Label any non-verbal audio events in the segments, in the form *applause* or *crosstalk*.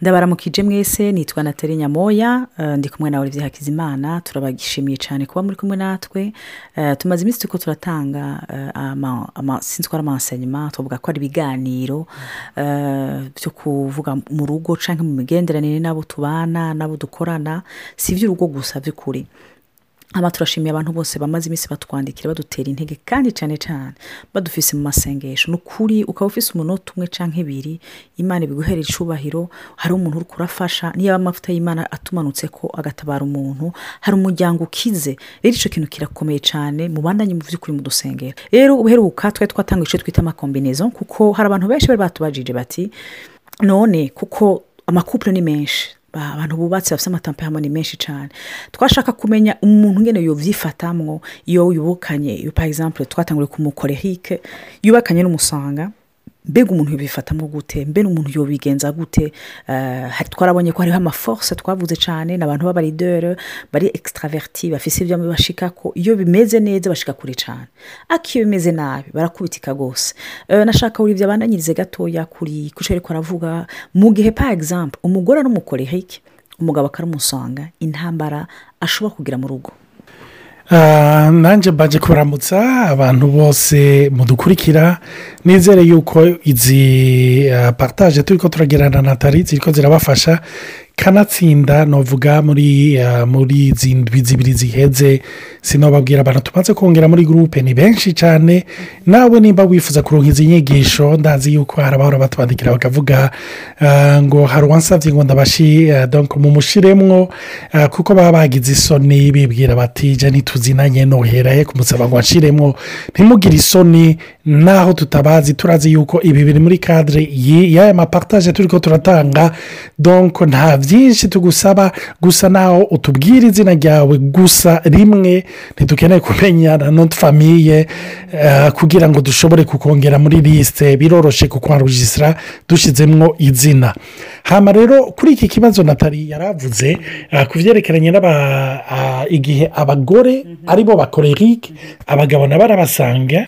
ndabaramukije mwese nitwa natali nyamoya eh, ndi kumwe na olivier hakizimana turabashimiye cyane kuba muri kumwe natwe. Eh, tumaze iminsi turiko turatanga eh, sinzi ko ari amansanyuma tuvuga ko ari ibiganiro byo kuvuga mu rugo cyangwa mu migenderanire n'abo tubana n'abo dukorana si iby'urugo gusa by'ukuri haba turashimiye abantu bose bamaze iminsi batwandikira badutera intege kandi cyane cyane badufise mu masengesho. Ni ukuri ukaba ufise umunota umwe cyangwa ibiri imana ibiguhera icubahiro hari umuntu uri kurafasha niyo amavuta y'imana atumanutse ko agatabara umuntu hari umuryango ukize. Rero icyo kintu kirakomeye cyane mubandanye mu by'ukuri mu dusengera rero ubuheruka twari twatanga icyo twita amakombinezo kuko hari abantu benshi bari batubajije bati none kuko amakupure ni menshi. Abantu bubatse bafite amatampeyamo ni menshi cyane twashaka kumenya umuntu ngene yovyifatamwo iyo yubukanye. Iyo par exemple twatanguriye ku mukorehike yubakanye n'umusanga mbega umuntu yobifatamwo gute? Mbe umuntu yobigenza gute? Eh, twarabonye ko hariho amaforce twavuze cyane ni abantu b'abaridere bari extraverti bafise ibyo bashikako. Iyo bimeze neza bashika kure cyane ariko iyo bimeze nabi barakubitika rwose Eh, nashaka buri ibyo abandanyirize gatoya kuri kuco ariko aravuga. Mu gihe par exemple umugore n'umukorehike umugabo akaramusanga intambara ashobora kugira mu rugo. Nanjye mbaje kuramutsa abantu bose mudukurikira. Nizere yuko izi partage turi ko turagirana na natali ziri ko zirabafasha. Kanatsinda novuga muri ah, muri zibiri ziheze. Sinobabwira abantu tumaze kongera muri gurupe ni benshi cyane. Nawe nimba wifuza kuronka izi nyigisho ndazi yuko hari abahora batwandikira bakavuga ah, ngo hari uwansabye ngo ndabashi donc mumushiremwo ah, kuko baba bagize isoni bibwira bati jya ntituzinanye noheraye kumusaba ngo nshiremwo. Ntimugire isoni naho tutabazi turazi yuko ibi biri muri kadire y'aya mapartage turi ko turatanga. Donc nta byinshi tugusaba. Gusa naho utubwira izina ryawe gusa rimwe ntidukeneye kumenyana notre famiye eh, kugira ngo dushobore kukongera muri lisite biroroshe kukwarujisira dushyizemo izina. Hano rero kuri iki kibazo natali yaravuze eh, ku byerekeranye n'aba ah, igihe abagore ari bo bakorerike abagabo nabo arabasanga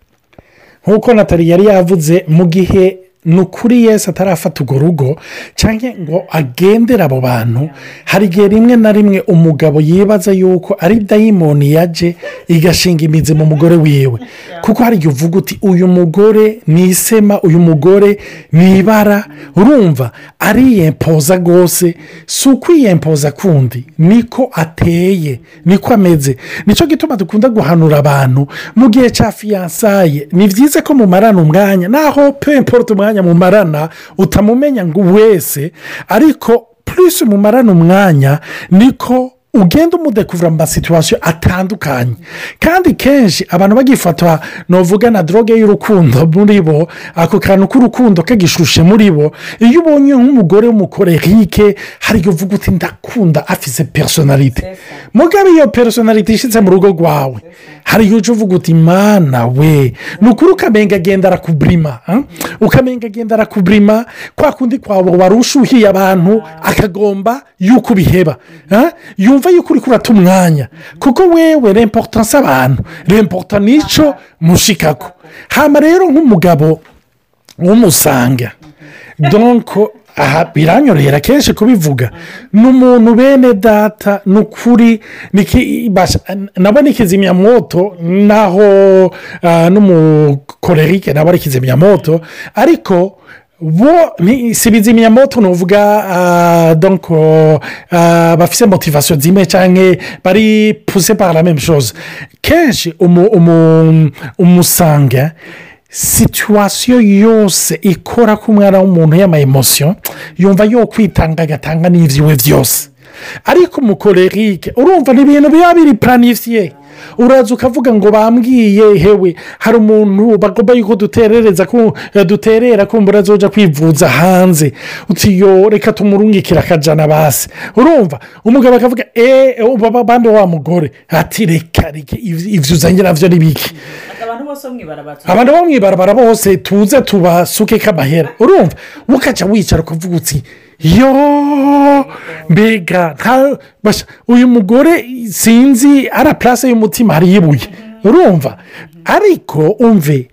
nk'uko natali yari yavuze mu gihe ni ukuri yesi atarafata urwo rugo cyangwa ngo agendere abo bantu. Hari igihe rimwe na rimwe umugabo yibaza yuko ari dayimoni yaje igashinga imizi mu mugore wiwe. Kuko hari igihe uvuga uti uyu mugore ni isema uyu mugore ni ibara. Urumva ariyempoza rwose si ukwiyempoza kundi. Niko ateye niko ameze. Nicyo gituma dukunda guhanura abantu mu gihe cya fiyansaye ni byiza ko mumarana umwanya. Naho pemporute umwanya mumarana utamumenya ngo wese ariko purisi mumarana umwanya niko ugenda umudekuvura mu masituwasiyo atandukanye. Kandi kenshi abantu bagifata novuga na droge y'urukundo muri bo ako kantu k'urukundo kagishushe muri bo. Iyo ubonye nk'umugore w'umukorerike hari igihe uvuga uti ndakunda afise personalite mugabe iyo personalite ishyitse mu rugo rwawe. Hari igihe uca uvuga uti mana we ni ukuri ukamenga agenda arakuburima ah? ukamenga agenda arakuburima kwa kundi kwawe wari ushuhiye abantu akagomba yuko ubiheba ah? yumva yuko uri kurata umwanya kuko wewe remporutanse abantu remporuta ni cyo mushikako hano rero nk'umugabo w'umusanga donko aha biranyorohera kenshi kubivuga. Ni umuntu bene data ni ukuri niki- basha- nabo ni kizimyamoto naho ah, n'umukorerike nabo ari kizimyamoto ariko bo si bizimyamoto ni uvuga ah, donc ah, bafite motivasiyo zimwe cyangwa bari puse par la même chose. Kenshi umu- umu- umusanga situwasiyo yose ikora ko umwana w'umuntu y'amayemosiyo yumva yo kwitanga agatanga n'ibyiwe byose ariko umukorerike urumva ni ibintu biba biri planifiye uraza ukavuga ngo bambwiye hewe hari umuntu bagomba yuko duterereza ku- duterera kumbura azoja kwivuza hanze. Uti yo reka tumurungikire akajana basi. Urumva? Umugabo akavuga eee bande wa mugore. Ati reka reka ivyo uzanye navyo ni biki abantu bose mwibara abantu bo mu ibarabara bose tuze tubasuke k'amahera urumva? Ukajya wicara ukavuga uti yo mbega uyu mugore sinzi ara purase y'umutima hari ibuye urumva ariko umve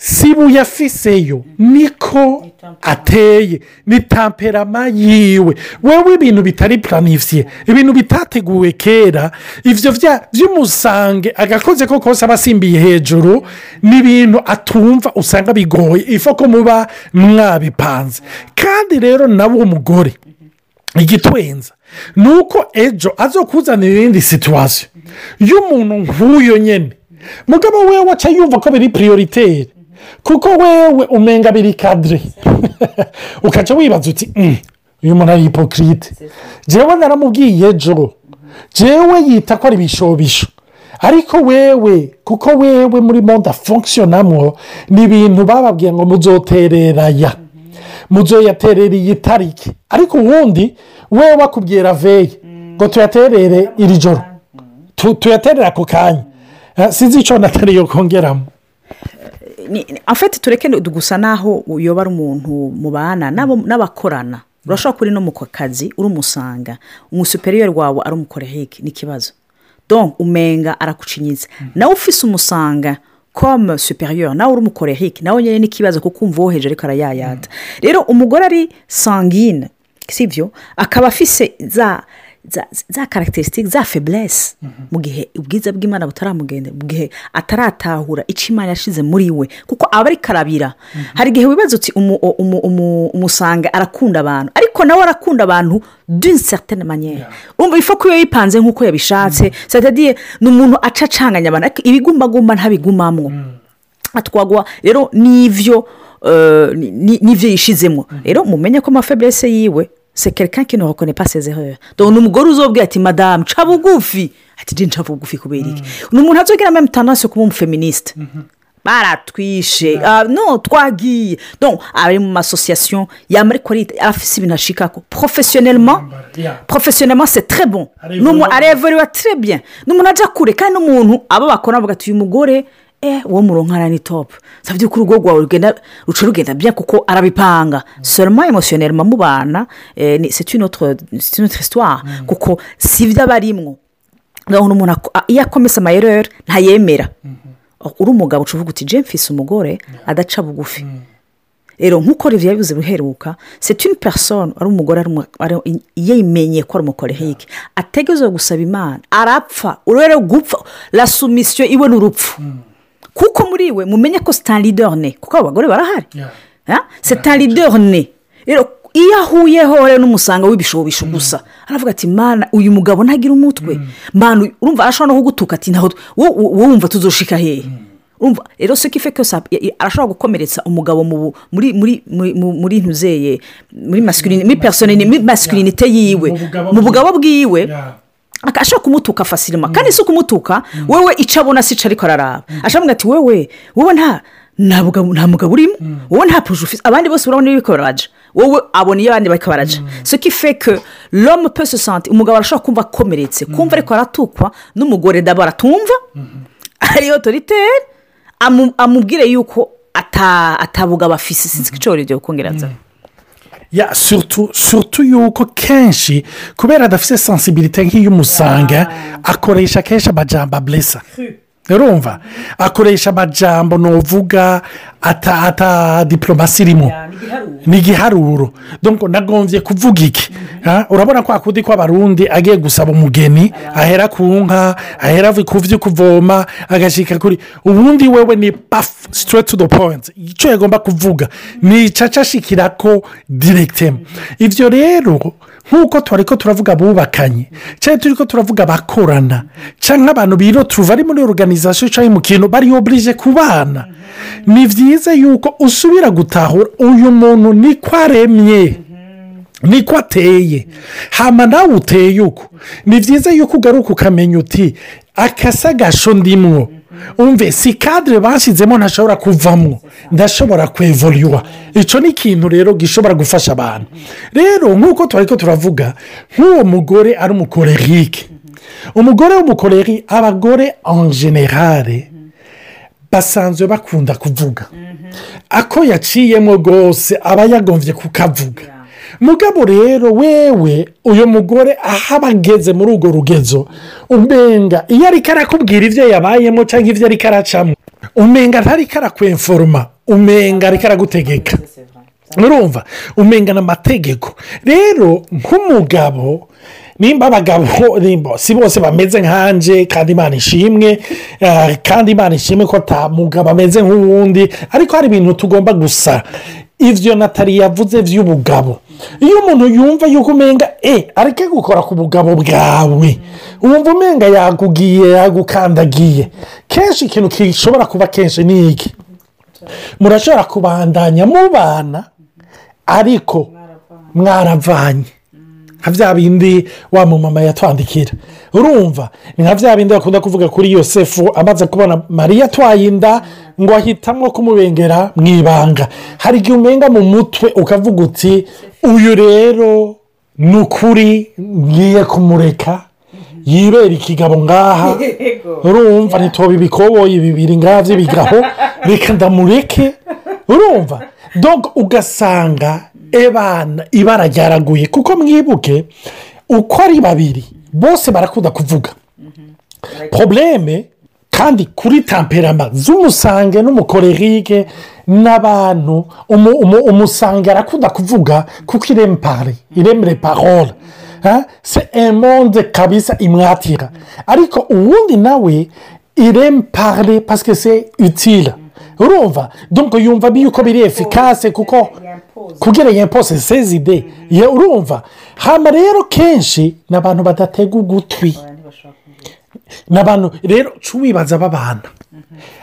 si buyafiseyo niko ateye ni tamperama yiwe wewe ibintu bitari planifiye ibintu bitateguwe kera ibyo by'umusange agakoze ko kose aba asimbiye hejuru ni ibintu atumva usanga bigoye ifa ko muba mwabipanze kandi rero nawe umugore igitwenza ni uko ejo azo kuzanira iyindi situwasiyo. Y'umuntu nk'uyo nyine mugabo we waca yumva ko biri piriyoriteri kuko wewe umenga biri kadire *laughs* ukaca wibaza uti uyu muntu ari hipokirite jewe naramubwiye ejo jewe yita ko ari ibishobisho ariko wewe kuko wewe muri monde afunkisiyonamo ni ibintu bababwiye ngo muzotereraya. Muzoyaterera iyi tariki ariko ubundi we wakubwira veye ngo tuyaterere iri joro. Tuyaterere ako kanya. Sinzi icyo natari yo kongeramo afite tureke gusa naho uyobora umuntu mubana n'abakorana. Urashobora kuba uri no mu kazi uri umusanga. Umusuperiyeri wawe ari umukorehike ni ikibazo don umenga arakucinyiza nawe ufise umusanga comme superieur nawe uri umukorehike nawe nyine n'ikibazo kuko umva uwo hejuru ariko arayayata. Rero umugore ari sangine si byo? Akaba afise za za karagiterisitike za feburese mu gihe ubwiza bw'imana butaramugenda mu gihe ataratahura icyo imana yashyize muri we kuko aba ari karabira. Hari igihe wibaza uti umusanga arakunda abantu. Ariko nawe arakunda abantu d'une certaine manière. Urumva ifa ko iyo yipanze nk'uko yabishatse. Satadiye ni umuntu aca acanganya abantu ariko ibigumbagumba ntabigumamwo. Atwagwa rero n'ibyo n'ibyo yishizemo rero mumenye ko amafeburese yiwe se kereka kino bakone pasezerere dore umugore uzobwira ati madamu ca bugufi ati jya nca bugufi kubera iki ni umuntu azogira amwe mutanasi kuba umufeministe baratwishe. No twagiye. Ari mu masosiyasiyo yamara ariko afise ibintu ashikako porofesiyonelema porofesiyonelema se tre bon. Arevuriwa tre bien. Ni umuntu ajya kure kandi n'umuntu abo bakora bavuga ati uyu mugore uwo muronkana ni topu sabye ko urugo rwawe rugenda ruca rugenda bya kuko arabipanga. Soroma emosiyoneri mubana c'est une autre histoire. Kuko si ibyo aba arimwo umuntu iyo akomeza amayereri ntayemera. Uri umugabo ucuvuga uti jemfise umugore adaca bugufi. Rero nk'uko riviya yabibuze ruheruka c'est une personne ari umugore yimenye ko ari umukorehike ategereje gusaba imana arapfa urebe gupfa la sumisiyo iwe ni urupfu kuko muri we mumenye ko sitaridorone kuko abagore barahari. Sitaridorone rero iyo ahuyeho rero n'umusanga w'ibishobisho gusa aravuga ati mana uyu mugabo ntagira umutwe. Mpano urumva arashobora no kugutuka ati ntaho wowe wumva tuzoshika hehe rero se kife kose arashobora gukomeretsa umugabo muri muri muri ntuzeye muri masikirinite yiwe. Mu bugabo bwiwe ashobora kumutuka fasirima kandi si ukumutuka wowe icyo abona si ariko araraba. Ashobora ati wowe wowe nta nta mugabo urimo. Wowe nta puje ufite abandi bose urabona yuko baraja wowe abona iyo abandi bariko baraja so kifeke lomu pese sante umugabo arashobora kumva akomeretse kumva ariko aratukwa n'umugore ndabo aratumva ari otoriteri amubwire yuko atabugabo afise sinzi ko icyo ryo kongereza ya surutu yuko kenshi kubera adafite sensibilite nk'iy'umusanga akoresha kenshi amajyamba aburesa urumva akoresha amajyambo nuvuga ata diporomasi irimo. Ni igiharuro nagombye kuvuga iki? Urabona ko akundi ko abarundi agiye gusaba umugeni ahera ku nka ahera ku byo kuvoma agashyika kuri. Ubundi wewe ni pafu sitireti tu do poyinti icyo yagomba kuvuga. Ni icaca ashikira ko diregitema ibyo rero nk'uko twari ko turavuga abubakanye cyangwa turi ko turavuga abakorana cyangwa abantu biroturuva ari muri oruganizasiyo cyangwa mu kintu bari oburije ku bana. Ni byiza yuko usubira gutahura uyu muntu niko aremye niko ateye hama nawe uteye uko ni byiza yuko ugaruka ukamenya uti akasagasho ndimwo. Umve si kadire bashyizemo ntashobora kuvamo ndashobora kwevuriwa. Icyo ni ikintu rero gishobora gufasha abantu. Rero nk'uko twari ko turavuga nk'uwo mugore ari umukorerike umugore w'umukoreri abagore en generale basanzwe bakunda kuvuga. Ako yaciyemo rwose aba yagombye kukavuga. Mugabo rero wewe uyu mugore aho aba ageze muri urwo rugezo umenga iyo ariko arakubwira ibyo yabayemo cyangwa ibyo ariko aracamo umenga ntariko arakwemforoma umenga ariko aragutegeka. Urumva umengana amategeko rero nk'umugabo nimba abagabo nimba si bose bameze nkanje kandi imana ishimwe eh, kandi imana ishimwe ko ata mugabo ameze nk'uwundi ariko hari ibintu tugomba gusa. Ivyo natali yavuze vy'ubugabo. Iyo umuntu yumva yuko umenga e areke gukora ku bugabo bwawe. Wumva umenga yagugiye yagukandagiye. Kenshi ikintu gishobora kuba kenshi ni iki? Murashobora kubandanya mubana ariko mwaravanye. Nka bya bindi wa mumama yatwandikira urumva ni nka bya bindi bakunda kuvuga kuri yosefu amaze kubona mariya atwaye inda ngo ahitamo kumubengera mu ibanga. Hari igihe umenga mu mutwe ukavuga uti uyu rero ni ukuri ngiye kumureka yibera ikigabo ngaha. Urumva ntitobe ibikoboyi bibiri ngaha by'ibigaho reka ndamureke. Urumva doga ugasanga ebana ibara ryaraguye. Kuko mwibuke uko ari babiri bose barakunda kuvuga. Porobuleme kandi kuri tamperama z'umusange n'umukorerike n'abantu umu- umu- umusange arakunda kuvuga kuko ireme pare iremere parole Hein? c'est un monde kabisa imwatira. Ariko uwundi nawe ireme pare parce que c'est utile. Urumva? Donc yumva yuko biri efikase kuko kugira yempose sezide ye urumva. Hano rero kenshi ni abantu badatega ugutwi. Ni abantu rero uca wibaza babana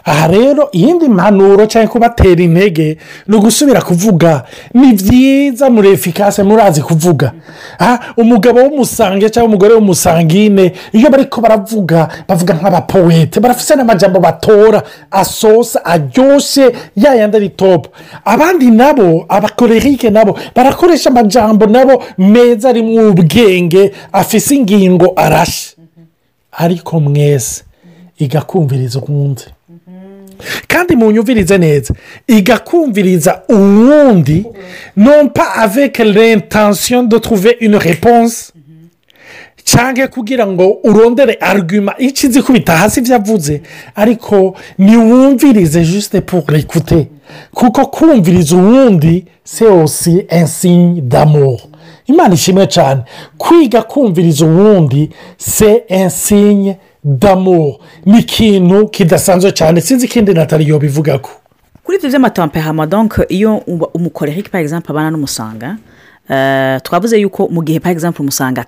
aha rero iyindi mpanuro cyangwa kubatera intege ni ugusubira kuvuga ni byiza muri efikase murazi kuvuga. Umugabo w'umusange cyangwa umugore w'umusangine iyo bari ko baravuga bavuga nk'abapowete barafite n'amajambo batora asosa aryoshye yayandi ari topu abandi nabo abakorerike nabo barakoresha amajambo nabo meza arimo ubwenge afise ingingo arashe. Ariko mwese igakumviriza uwundi kandi munyumvirize neza igakumviriza uwundi non pas avec l'intention de trouver une réponse. Cyangwa kugira ngo urondere arguma icyo izi kubita hasi ibyo avuze ariko niwumvirize juste pour l'écouter. Kuko kumviriza uwundi c'est aussi un signe d'amour. Imana ishimwe cyane kwiga kumviriza uwundi c'est un signe d'amour. Ni ikintu kidasanzwe cyane sinzi ikindi natali yobivuga ko kuri ibyo by'amatampehama donke iyo umukorerike par exemple abana n'umusanga eh, twavuze yuko mu gihe par exemple umusanga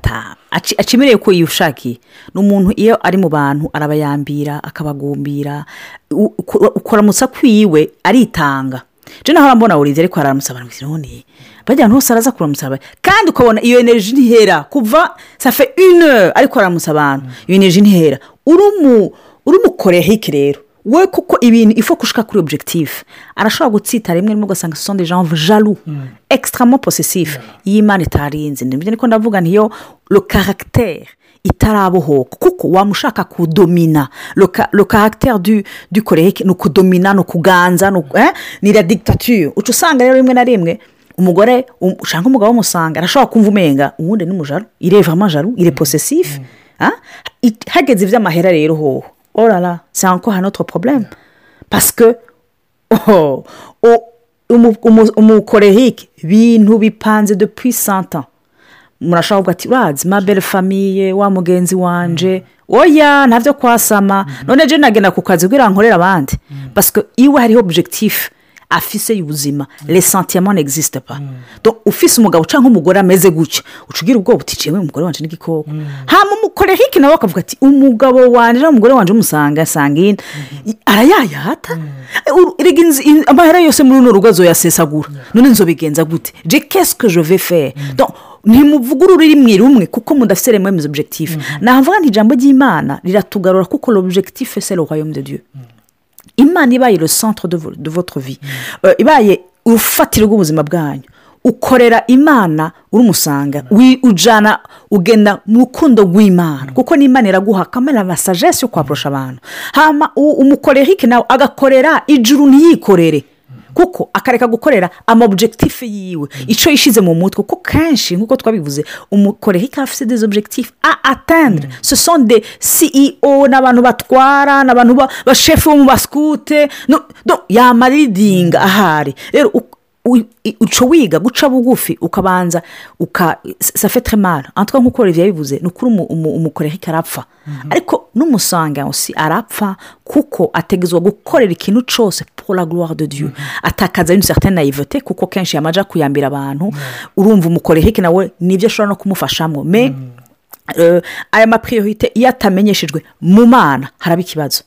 acimereye ko yishakiye ni umuntu iyo ari mu bantu arabayambira akabagumbira u- uku- ukuramutsa kwiwe aritanga. Je naho mbona urize ariko araramutsa abantu ngo none bajya ahantu hose araza kuramutsa abantu kandi ukabona iyo energy ntihera. Kuva safe une ariko araramutsa abantu iyo energy ntihera. Uri umukorerike rero. We kuko ibintu ifu gushika kuri objectif. Arashobora gutsita rimwe rimwe ugasanga ce sont des gens jaloux extrêmement possessif iyo imana itarinze. Nibyo niko ndavuga ntiyo le caractère itarabohoka. Kuko wamushaka kudomina. Le ca- le caractère du du koreke ni ukudomina ni ukuganza ni uku- ni la dictature. Uca usanga rero rimwe na rimwe umugore um- ushaka umugabo w'umusanga arashobora kumva umenga uwundi ni umujaru ire vraiment jaru ire possessif Ah? It- hageze iby'amahera rero hoho. Orara un autre problème. Parce que oh, umu- umu- umukorehike bintu bipanze depuis cent ans. Murashobora kuvuga ati urazi ma belle famille wa mugenzi wanje. Oya ntabyo kwasama. None je nagenda ku kazi kugira ngo nkorere abandi. Que iwe hariho objectif. Afise y'ubuzima les sentiments n'existe pas. Donc ufise umugabo cyangwa umugore ameze gutya? Uca ugira ubwoba uti jewe umugore wanje n'igikoko hama umukorehike nawe akavuga ati umugabo wanje cyangwa umugore wanje umusanga erega inzi- in- amahera yose muri runo rugo azoyasesagura none nzobigenza gute? Je vais faire? Donc ntimuvuge ururimi rumwe kuko mudafite remwe mes objectif navuga nti ijambo ry'imana riratugarura kuko l'objectif c'est le royaume de dieu. Imana ibaye le centre de, vo- de votre vie. Euh, ibaye urufatiro rw'ubuzima bwanyu. Ukorera imana uri umusanga. Wi- ujana ugenda mu rukundo rw'imana. Kuko n'imana iraguha kamera na sagesse yo kwaporosha abantu. Umukorerike nawe agakorera ijuru ntiyikorere. Kuko akareka gukorera amabujegitifu yiwe. Icyo yishyize mu mutwe kuko kenshi nk'uko twabivuze umukorehika afite des objectifs a ce sont des ceo n'abantu batwara n'abantu ba- bashefu bo mu basikute no- no, yamaridinga ahari. Rero uca wiga guca bugufi ukabanza uka safetre mara antwa nk'uko olivier yabivuze ni ukuri umu- umu- umukorehika arapfa. Ariko n'umusanga si arapfa kuko ategezwa gukorera ikintu cyose pour la gloire de dieu. Atakaza une certaine naivete kuko kenshi yamaja kuyambira abantu. Urumva umukorehike nawe ni byo ashobora no kumufashamo me aya mapiriyorite iyo atamenyeshejwe mu mana haraba ikibazo.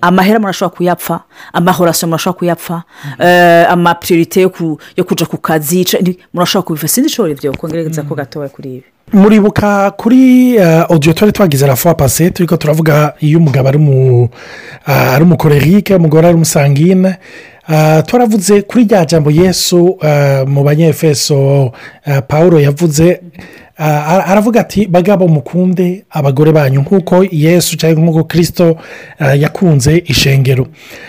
Amahera murashobora kuyapfa amahorasiyo murashobora kuyapfa eh, amapiriyorite yo ku- yo kujya ku kazi murashobora kubiva sinzi ishobora ibyo kongereza ko gatoya kuri ibi. Muribuka kuri odiyo twari twagize fois pase turi ko turavuga iyo umugabo ari mu ari umukorerike umugore ari umusangine. Twaravuze kuri rya jambo yesu mu banyefeso paul yavuze aravuga ati bagabo mukunde abagore banyu. Nk'uko yesu cyangwa nk'uko kirisito ah, yakunze ishengero.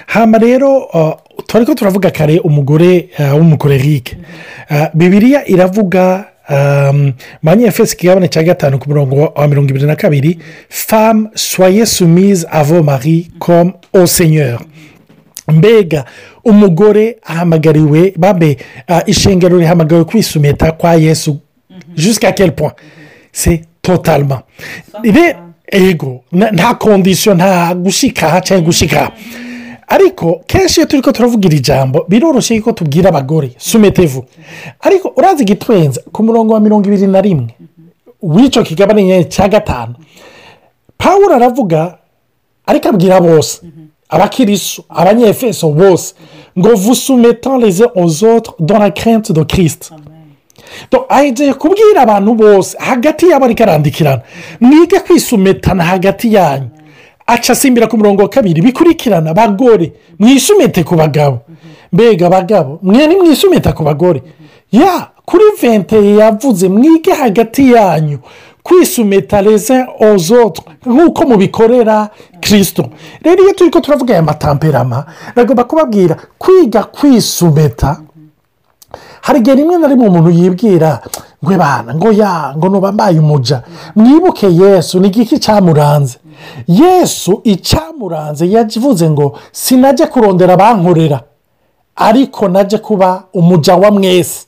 Hano rero ah, twari ko turavuga kare umugore ah, w'umukorerike Ah, bibiliya iravuga um, manyefesi kigabane cya gatanu ku murongo wa- mirongo ibiri na kabiri famu soye sumise avo mari comme au seigneur. Mbega umugore ahamagariwe babe ah, ishengero rihamagariwe kwisumeta kwa yesu jusqu'à quel point? C'est totalement. Ire- ego. Na- nta kondisiyo nta gushika cyangwa gushika. Ariko kenshi iyo turi ko turavuga iri jambo biroroshye ko tubwira abagore. Sumetevu. Ariko urazi igitwenza ku murongo wa mirongo ibiri na rimwe w'icyo kigabane cya gatanu pawuro aravuga ariko abwira bose abakirisu abanyefeso bose ngo vusumetan les uns aux autres dans la crainte de kirisite ahigiye kubwira abantu bose hagati yabo ariko arandikirana mwige kwisumetana hagati yanyu aca asimbira ku murongo wa kabiri bikurikirana bagore mwisumete ku bagabo mbega abagabo mwe nimwisumeta ku bagore ya kuri vente yavuze mwige hagati yanyu kwisumeta leze ozoto nk'uko mubikorera kirisito rero iyo turi ko turavuga aya matamperama nagomba kubabwira kwiga kwisumeta hari igihe rimwe na rimwe umuntu yibwira ngo bana ngo ya ngo nuba mbaye umuja. Mwibuke yesu ni igiki cyamuranze? Yesu icyamuranze yavuze ngo sinajya kurondera abankorera ariko najya kuba umuja wa mwese.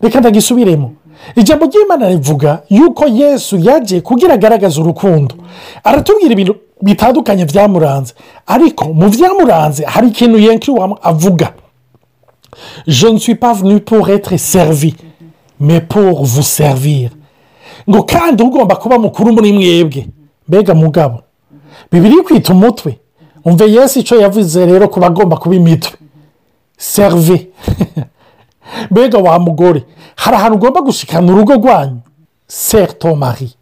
Reka ndagisubiremo ijambo ry'imana rivuga yuko yesu yagiye kugira agaragaze urukundo. Aratubwira ibintu bitandukanye byamuranze. Ariko mu byamuranze hari ikintu yenshi avuga. Je ne suis pas venu pour être servi mais pour vous servir. Ngo kandi ugomba kuba mukuru muri mwebwe. Mbega mugabo. Bibiri kwita umutwe. Umve yesu icyo yavuze rero ku bagomba kuba imitwe. Serve *laughs* mbega wa mugore. Hari ahantu ugomba gushikana urugo rwanyu. Serto mari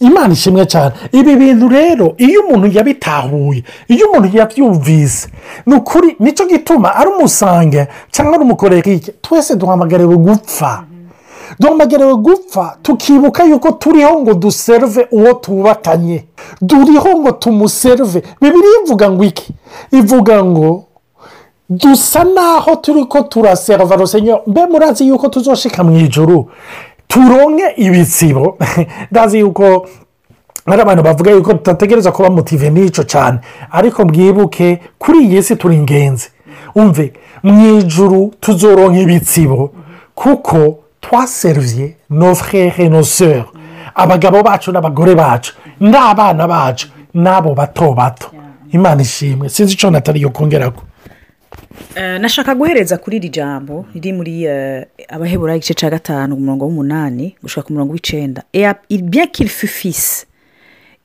imana ishimwe cyane. Ibi bintu rero iyo umuntu yabitahuye iyo umuntu yabyumvise ni ukuri ni cyo gituma ari umusange cyangwa ari umukorerike twese duhamagariwe gupfa. Duhamagariwe gupfa tukibuka yuko turiho ngo duserve uwo tubakanye turiho ngo tumuserve. Bibiri ivuga ngo iki? Ivuga ngo dusa naho turi ko turaserva rusenyo mbe murazi yuko tuzoshika mu ijoro turonke ibitsibo *laughs* ndazi yuko hari abantu bavuga yuko tudategereza kuba motive n'icyo cyane ariko mwibuke kuri iyi si turi ingenzi umve mu ijoro tuzoronka ibitsibo kuko twaserviye no frere no seri abagabo bacu n'abagore bacu n'abana bacu n'abo bato bato. Imana ishimwe. Sinzi icyo natali yo kongera ko nashaka guhereza kuri iri jambo riri muri abahebura igice cya gatanu ku murongo w'umunani gushaka ku murongo w'icyenda qu'il fut fils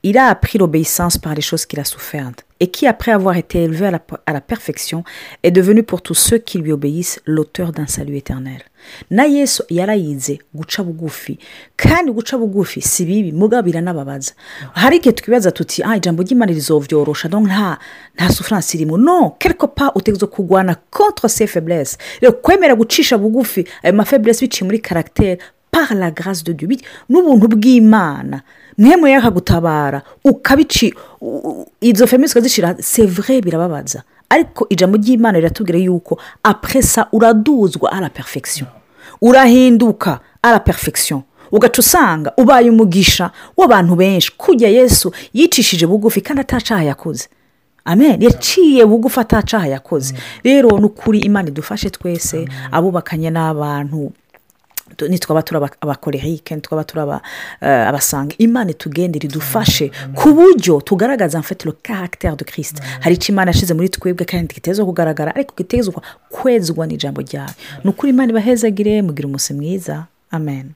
il a appris l'obéissance par les choses qu'il a souffertes et qui après avoir été élevé à la, à la perfection est devenu pour tous ceux qui lui obéissent l'auteur d'un salut éternel. Na yesu yarayize guca bugufi. Kandi guca bugufi si bibi mugabo biranababaza hari igihe twibaza tuti ah ijambo ry'imana rizovyorosha donc nta nta souffrance irimo. No quelque part utegereza kurwana contre ces faiblesses. Rero kwemera gucisha bugufi ayo mafaiblesse biciye muri caractère par la grâce de dieu. N'ubuntu bw'imana. Mwemwe yakagutabara ukabici izo faiblesse ukazishyira c'est vrai birababaza. Ariko ijambo ry'imana riratubwira yuko apresa uraduzwa ara perfection. Urahinduka ara perfection. Ugaca usanga ubaye umugisha w'abantu benshi. Kujya yesu yicishije bugufi kandi atacaha yakoze. Amen. Yaciye bugufi atacaha yakoze. Rero ni ukuri imana idufashe twese abubakanye n'abantu. Nitwaba turi aba- abakorerike nitwaba turi eh, abasanga. Imana itugendere idufashe ku buryo tugaragaza le caractère de kirisita hari icyo imana yashyize muri twebwe kandi kiteza kugaragara ariko kitezwa kwezwa n'ijambo ryayo. Ni ukuri imana ibahezagire mugire umunsi mwiza. Amen.